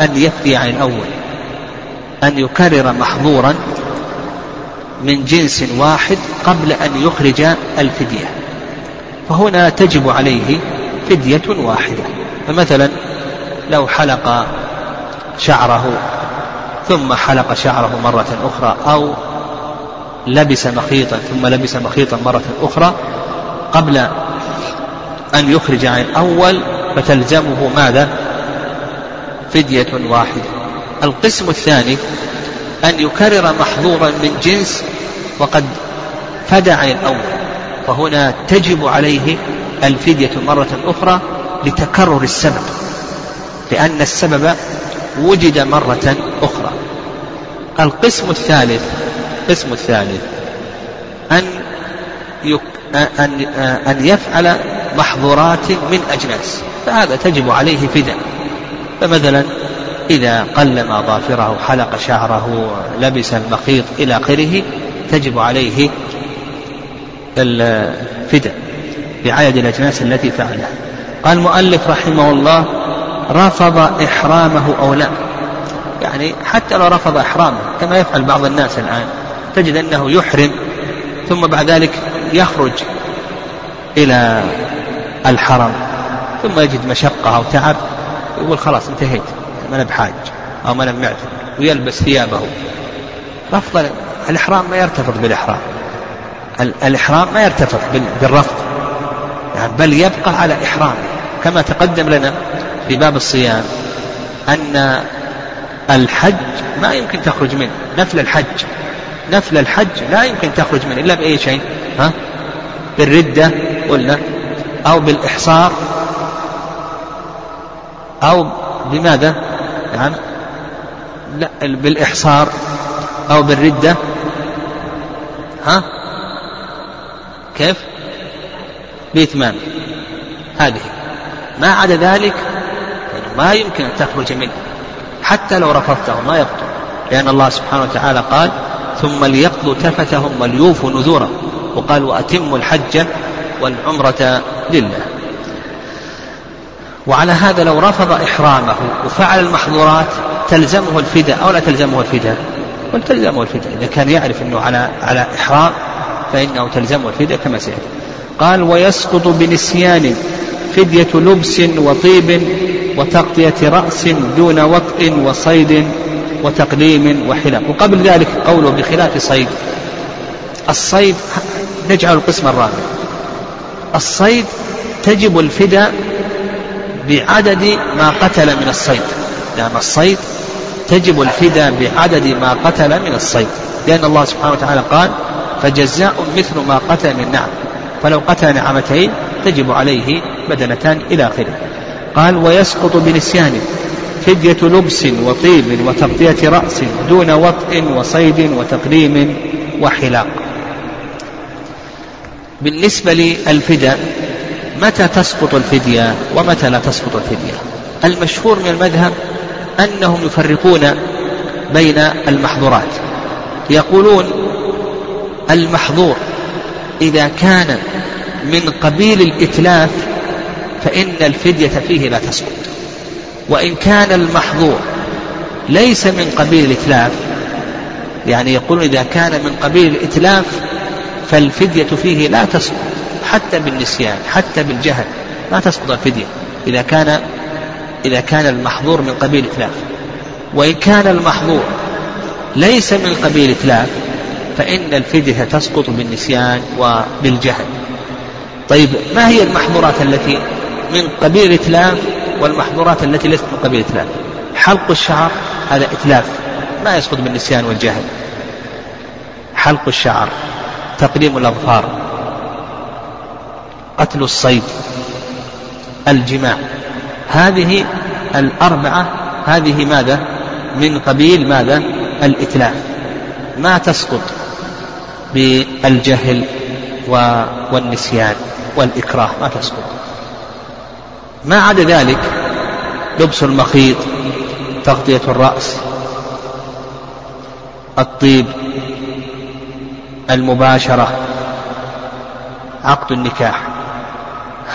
أن يفتي عن الأول. أن يكرر محظورا من جنس واحد قبل أن يخرج الفدية. فهنا تجب عليه فدية واحدة. فمثلا لو حلق شعره ثم حلق شعره مرة أخرى أو لبس مخيطا ثم لبس مخيطا مرة أخرى قبل أن يخرج عن الأول فتلزمه ماذا؟ فدية واحدة. القسم الثاني أن يكرر محظورا من جنس وقد فدى عن الأول. فهنا تجب عليه الفدية مرة أخرى لتكرر السبب لأن السبب وجد مرة أخرى. القسم الثالث القسم الثالث أن أن أن يفعل محظورات من أجناس فهذا تجب عليه فداء. فمثلا إذا قلم أظافره حلق شعره لبس المخيط إلى آخره تجب عليه الفداء بعدد الأجناس التي فعلها. قال المؤلف رحمه الله رفض إحرامه أو لا. يعني حتى لو رفض إحرامه كما يفعل بعض الناس الآن تجد أنه يحرم ثم بعد ذلك يخرج إلى الحرم ثم يجد مشقة أو تعب يقول خلاص انتهيت. ما بحاج أو ما معتمر ويلبس ثيابه. رفض الإحرام ما يرتبط بالإحرام. الإحرام ما يرتبط بالرفض. يعني بل يبقى على إحرامه. كما تقدم لنا في باب الصيام أن الحج ما يمكن تخرج منه. نفل الحج. نفل الحج لا يمكن تخرج منه إلا بأي شيء. ها؟ بالردة قلنا أو بالإحصار. أو بماذا؟ نعم. لا بالإحصار أو بالردة. ها؟ كيف؟ بإتمام. هذه. ما عدا ذلك ما يمكن أن تخرج منه. حتى لو رفضته ما يبطل لأن الله سبحانه وتعالى قال ثم ليقضوا تفتهم وليوفوا نذورهم. وقال وأتموا الحج والعمرة لله. وعلى هذا لو رفض إحرامه وفعل المحظورات تلزمه الفداء أو لا تلزمه الفداء؟ قل تلزمه الفداء. إذا كان يعرف أنه على على إحرام فإنه تلزمه الفداء كما سيأتي. قال ويسقط بنسيان فدية لبس وطيب وتغطية رأس دون وطء وصيد وتقليم وحلاق وقبل ذلك قوله بخلاف صيد. الصيد نجعل القسم الرابع. الصيد تجب الفداء بعدد ما قتل من الصيد. لأن الصيد تجب الفداء بعدد ما قتل من الصيد. لأن الله سبحانه وتعالى قال فجزاء مثل ما قتل من نعم. فلو قتل نعمتين تجب عليه بدنتان إلى آخره. قال ويسقط بنسيان فدية لبس وطيب وتغطية رأس دون وطء وصيد وتقليم وحلاق. بالنسبة للفداء متى تسقط الفدية ومتى لا تسقط الفدية؟ المشهور من المذهب أنهم يفرقون بين المحظورات. يقولون المحظور إذا كان من قبيل الإتلاف فإن الفدية فيه لا تسقط. وإن كان المحظور ليس من قبيل الإتلاف يعني يقولون إذا كان من قبيل الإتلاف فالفدية فيه لا تسقط حتى بالنسيان حتى بالجهل ما تسقط الفدية إذا كان إذا كان المحظور من قبيل إتلاف. وإن كان المحظور ليس من قبيل إتلاف فإن الفدية تسقط بالنسيان وبالجهل. طيب ما هي المحظورات التي من قبيل الإتلاف والمحظورات التي ليست من قبيل الإتلاف حلق الشعر هذا إتلاف ما يسقط بالنسيان والجهل. حلق الشعر. تقليم الأظفار. قتل الصيد. الجماع. هذه الأربعة هذه ماذا؟ من قبيل ماذا؟ الإتلاف. ما تسقط بالجهل والنسيان والإكراه ما تسقط. ما عدا ذلك لبس المخيط تغطية الرأس الطيب المباشرة. عقد النكاح.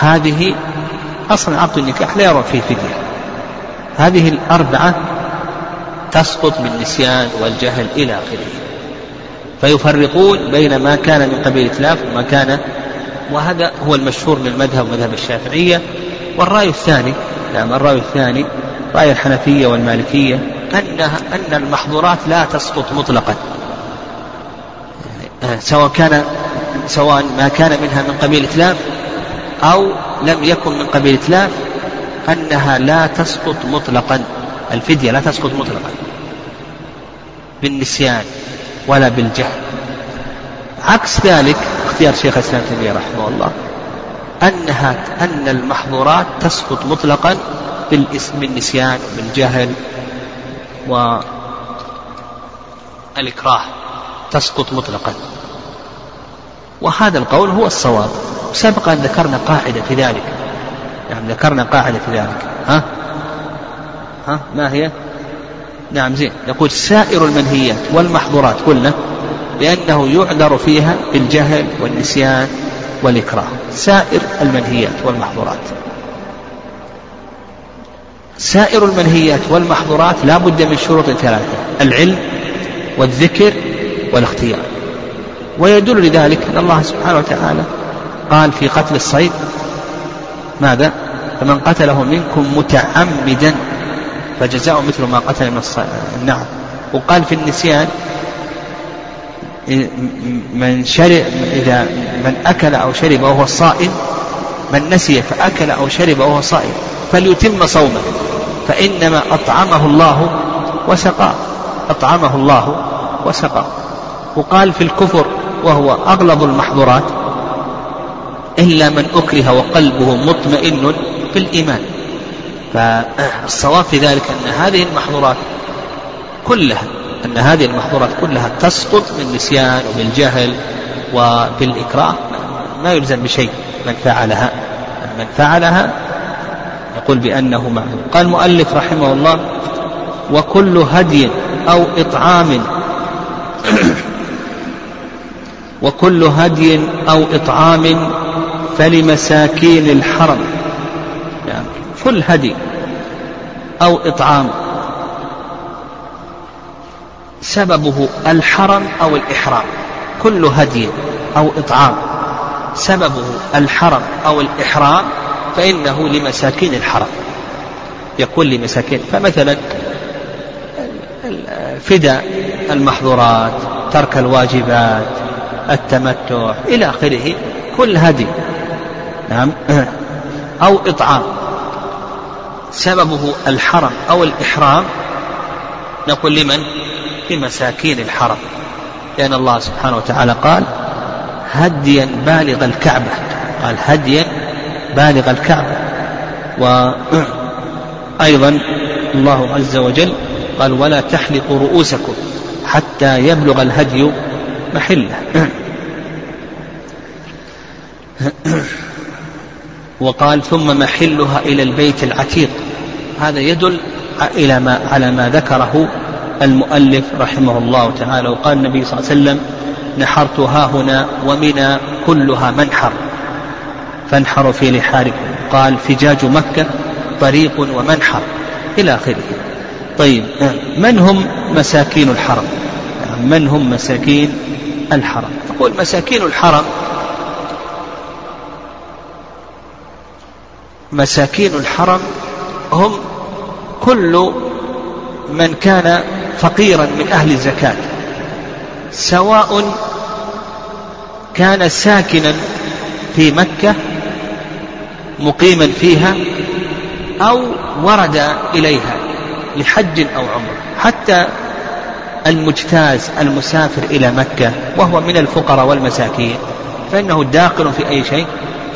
هذه أصلا عقد النكاح لا يرى فيه فدية. هذه الأربعة تسقط بالنسيان والجهل إلى آخره. فيفرقون بين ما كان من قبيل إتلاف وما كان وهذا هو المشهور من المذهب مذهب الشافعية. والرأي الثاني نعم الرأي الثاني رأي الحنفية والمالكية أنها أن المحظورات لا تسقط مطلقا. سواء كان سواء ما كان منها من قبيل إتلاف أو لم يكن من قبيل إتلاف أنها لا تسقط مطلقا. الفدية لا تسقط مطلقا. بالنسيان ولا بالجهل. عكس ذلك اختيار شيخ الإسلام تيمية رحمه الله. أنها أن المحظورات تسقط مطلقا بالنسيان بالجهل والإكراه تسقط مطلقا. وهذا القول هو الصواب. سبق أن ذكرنا قاعدة في ذلك. نعم ذكرنا قاعدة في ذلك. ها؟ ها؟ ما هي؟ نعم زين. نقول سائر المنهيات والمحظورات قلنا لأنه يعذر فيها بالجهل والنسيان والإكراه. سائر المنهيات والمحظورات. سائر المنهيات والمحظورات لا بد من شروط ثلاثة العلم والذكر والاختيار. ويدل لذلك أن الله سبحانه وتعالى قال في قتل الصيد ماذا؟ فمن قتله منكم متعمدا فجزاء مثل ما قتل من النعم. وقال في النسيان من شرب إذا من أكل أو شرب وهو صائم من نسي فأكل أو شرب وهو صائم فليتم صومه فإنما أطعمه الله وسقاه. أطعمه الله وسقاه. وقال في الكفر وهو أغلظ المحظورات إلا من أكره وقلبه مطمئن بالإيمان فالصواب في ذلك أن هذه المحظورات كلها أن هذه المحظورات كلها تسقط بالنسيان وبالجهل وبالإكراه. ما يلزم بشيء من فعلها. من فعلها يقول بأنه معلوم. قال المؤلف رحمه الله وكل هدي أو إطعام وكل هدي أو إطعام فلمساكين الحرم. يعني كل هدي أو إطعام. سببه الحرم أو الإحرام. كل هدي أو إطعام. سببه الحرم أو الإحرام فإنه لمساكين الحرم. يكون لمساكين. فمثلا فداء المحظورات ترك الواجبات التمتع إلى آخره كل هدي. نعم. أو إطعام. سببه الحرم أو الإحرام. نقول لمن؟ لمساكين الحرم. لأن الله سبحانه وتعالى قال هديا بالغ الكعبة. قال هديا بالغ الكعبة. وأيضا الله عز وجل قال ولا تحلقوا رؤوسكم حتى يبلغ الهدي محلة. وقال ثم محلها إلى البيت العتيق. هذا يدل إلى ما على ما ذكره المؤلف رحمه الله تعالى. وقال النبي صلى الله عليه وسلم نحرت ها هنا ومنى كلها منحر. فانحروا في لحاركم. قال فجاج مكة طريق ومنحر. إلى آخره. طيب من هم مساكين الحرم؟ من هم مساكين الحرم. تقول مساكين الحرم مساكين الحرم هم كل من كان فقيرا من أهل الزكاة سواء كان ساكنا في مكة مقيما فيها أو ورد إليها لحج أو عمرة. حتى المجتاز المسافر إلى مكة وهو من الفقراء والمساكين فإنه داخل في أي شيء؟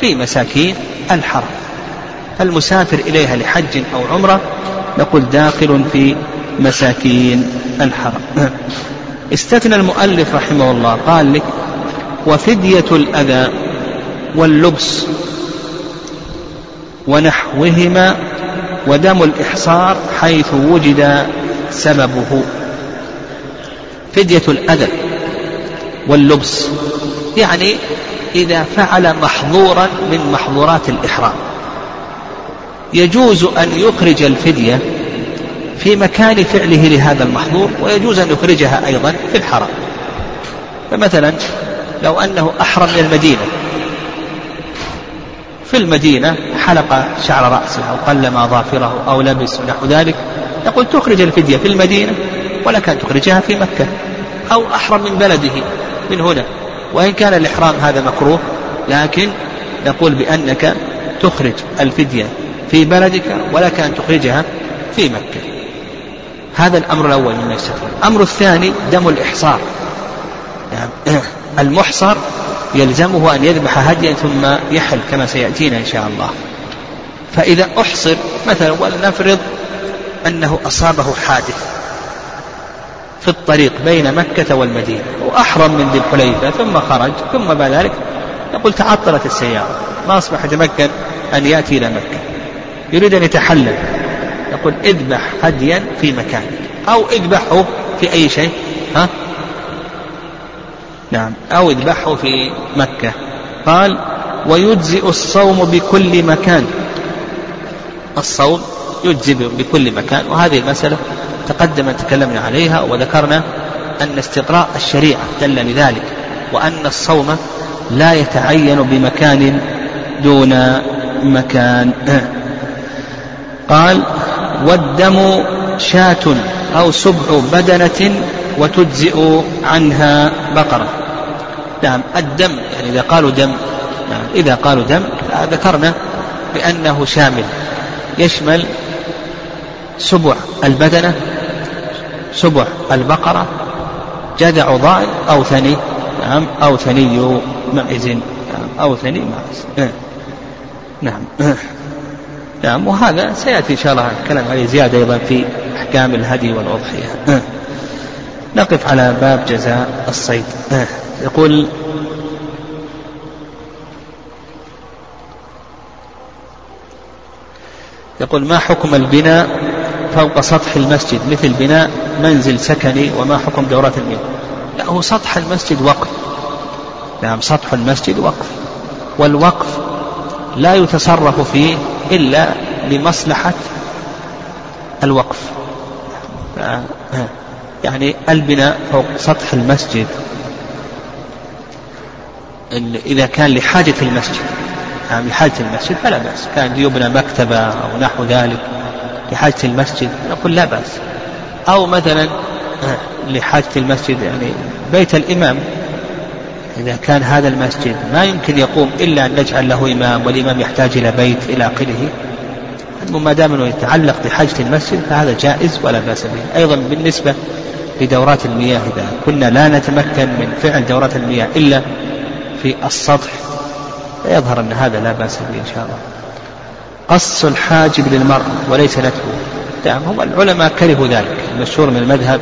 في مساكين الحرم. المسافر إليها لحج أو عمرة نقول داخل في مساكين الحرم. استثنى المؤلف رحمه الله قال لك وفدية الأذى واللبس ونحوهما ودم الإحصار حيث وجد سببه. فدية الأذى واللبس. يعني إذا فعل محظورا من محظورات الإحرام. يجوز أن يخرج الفدية في مكان فعله لهذا المحظور ويجوز أن يخرجها أيضا في الحرم. فمثلا لو أنه أحرم من المدينة. في المدينة حلق شعر رأسه أو قلم أظافره أو لبس ونحو ذلك يقول تخرج الفدية في المدينة ولك أن تخرجها في مكة. أو أحرم من بلده من هنا. وإن كان الإحرام هذا مكروه لكن نقول بأنك تخرج الفدية في بلدك ولك أن تخرجها في مكة. هذا الأمر الأول من يستفيد الأمر الثاني دم الإحصار. يعني المحصر يلزمه أن يذبح هديا ثم يحل كما سيأتينا إن شاء الله. فإذا أحصر مثلا ولنفرض أنه أصابه حادث. في الطريق بين مكة والمدينة وأحرم من ذي الحليفة ثم خرج ثم بعد ذلك يقول تعطلت السيارة ما أصبح يتمكن أن يأتي إلى مكة. يريد أن يتحلل. يقول اذبح هديا في مكانك أو اذبحه في أي شيء ها؟ نعم أو اذبحه في مكة. قال ويجزئ الصوم بكل مكان. الصوم يجزي بكل مكان وهذه المسألة تقدم تكلمنا عليها وذكرنا أن استقراء الشريعة دل لذلك وأن الصوم لا يتعين بمكان دون مكان. قال والدم شاة أو سبع بدنة وتجزئ عنها بقرة. نعم الدم يعني إذا قالوا دم نعم إذا قالوا دم ذكرنا بأنه شامل يشمل سبع البدنة سبع البقرة جذع ضأن أو ثني نعم أو ثني معز نعم أو ثني معز نعم. نعم وهذا سيأتي إن شاء الله الكلام عليه زيادة أيضا في أحكام الهدي والأضحية. نقف على باب جزاء الصيد. يقول يقول ما حكم البناء فوق سطح المسجد مثل بناء منزل سكني وما حكم دورات المياه لا هو سطح المسجد وقف. نعم سطح المسجد وقف. والوقف لا يتصرف فيه إلا لمصلحة الوقف. يعني البناء فوق سطح المسجد. إذا كان لحاجة المسجد يعني لحاجة المسجد فلا بأس. كان ليبنى مكتبة أو نحو ذلك. لحاجة المسجد نقول لا بأس. أو مثلا لحاجة المسجد يعني بيت الإمام. إذا كان هذا المسجد ما يمكن يقوم إلا أن نجعل له إمام والإمام يحتاج إلى بيت إلى آخره. ما دام أنه يتعلق بحاجة المسجد فهذا جائز ولا بأس به. أيضا بالنسبة لدورات المياه إذا كنا لا نتمكن من فعل دورات المياه إلا في السطح فيظهر أن هذا لا بأس به إن شاء الله. قص الحاجب للمرأة وليس نتفه نعم هم العلماء كرهوا ذلك. المشهور من المذهب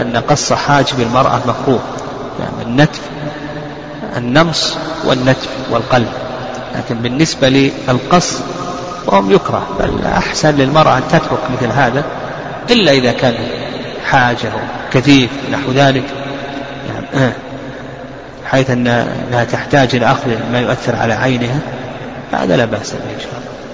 أن قص حاجب المرأة مكروه. نعم النتف النمص والنتف والقلب. لكن بالنسبة للقص وهم يكره بل أحسن للمرأة أن تترك مثل هذا إلا إذا كان حاجة كثيف نحو ذلك. يعني حيث أنها تحتاج إلى أخذ ما يؤثر على عينها هذا لا بأس به إن شاء الله.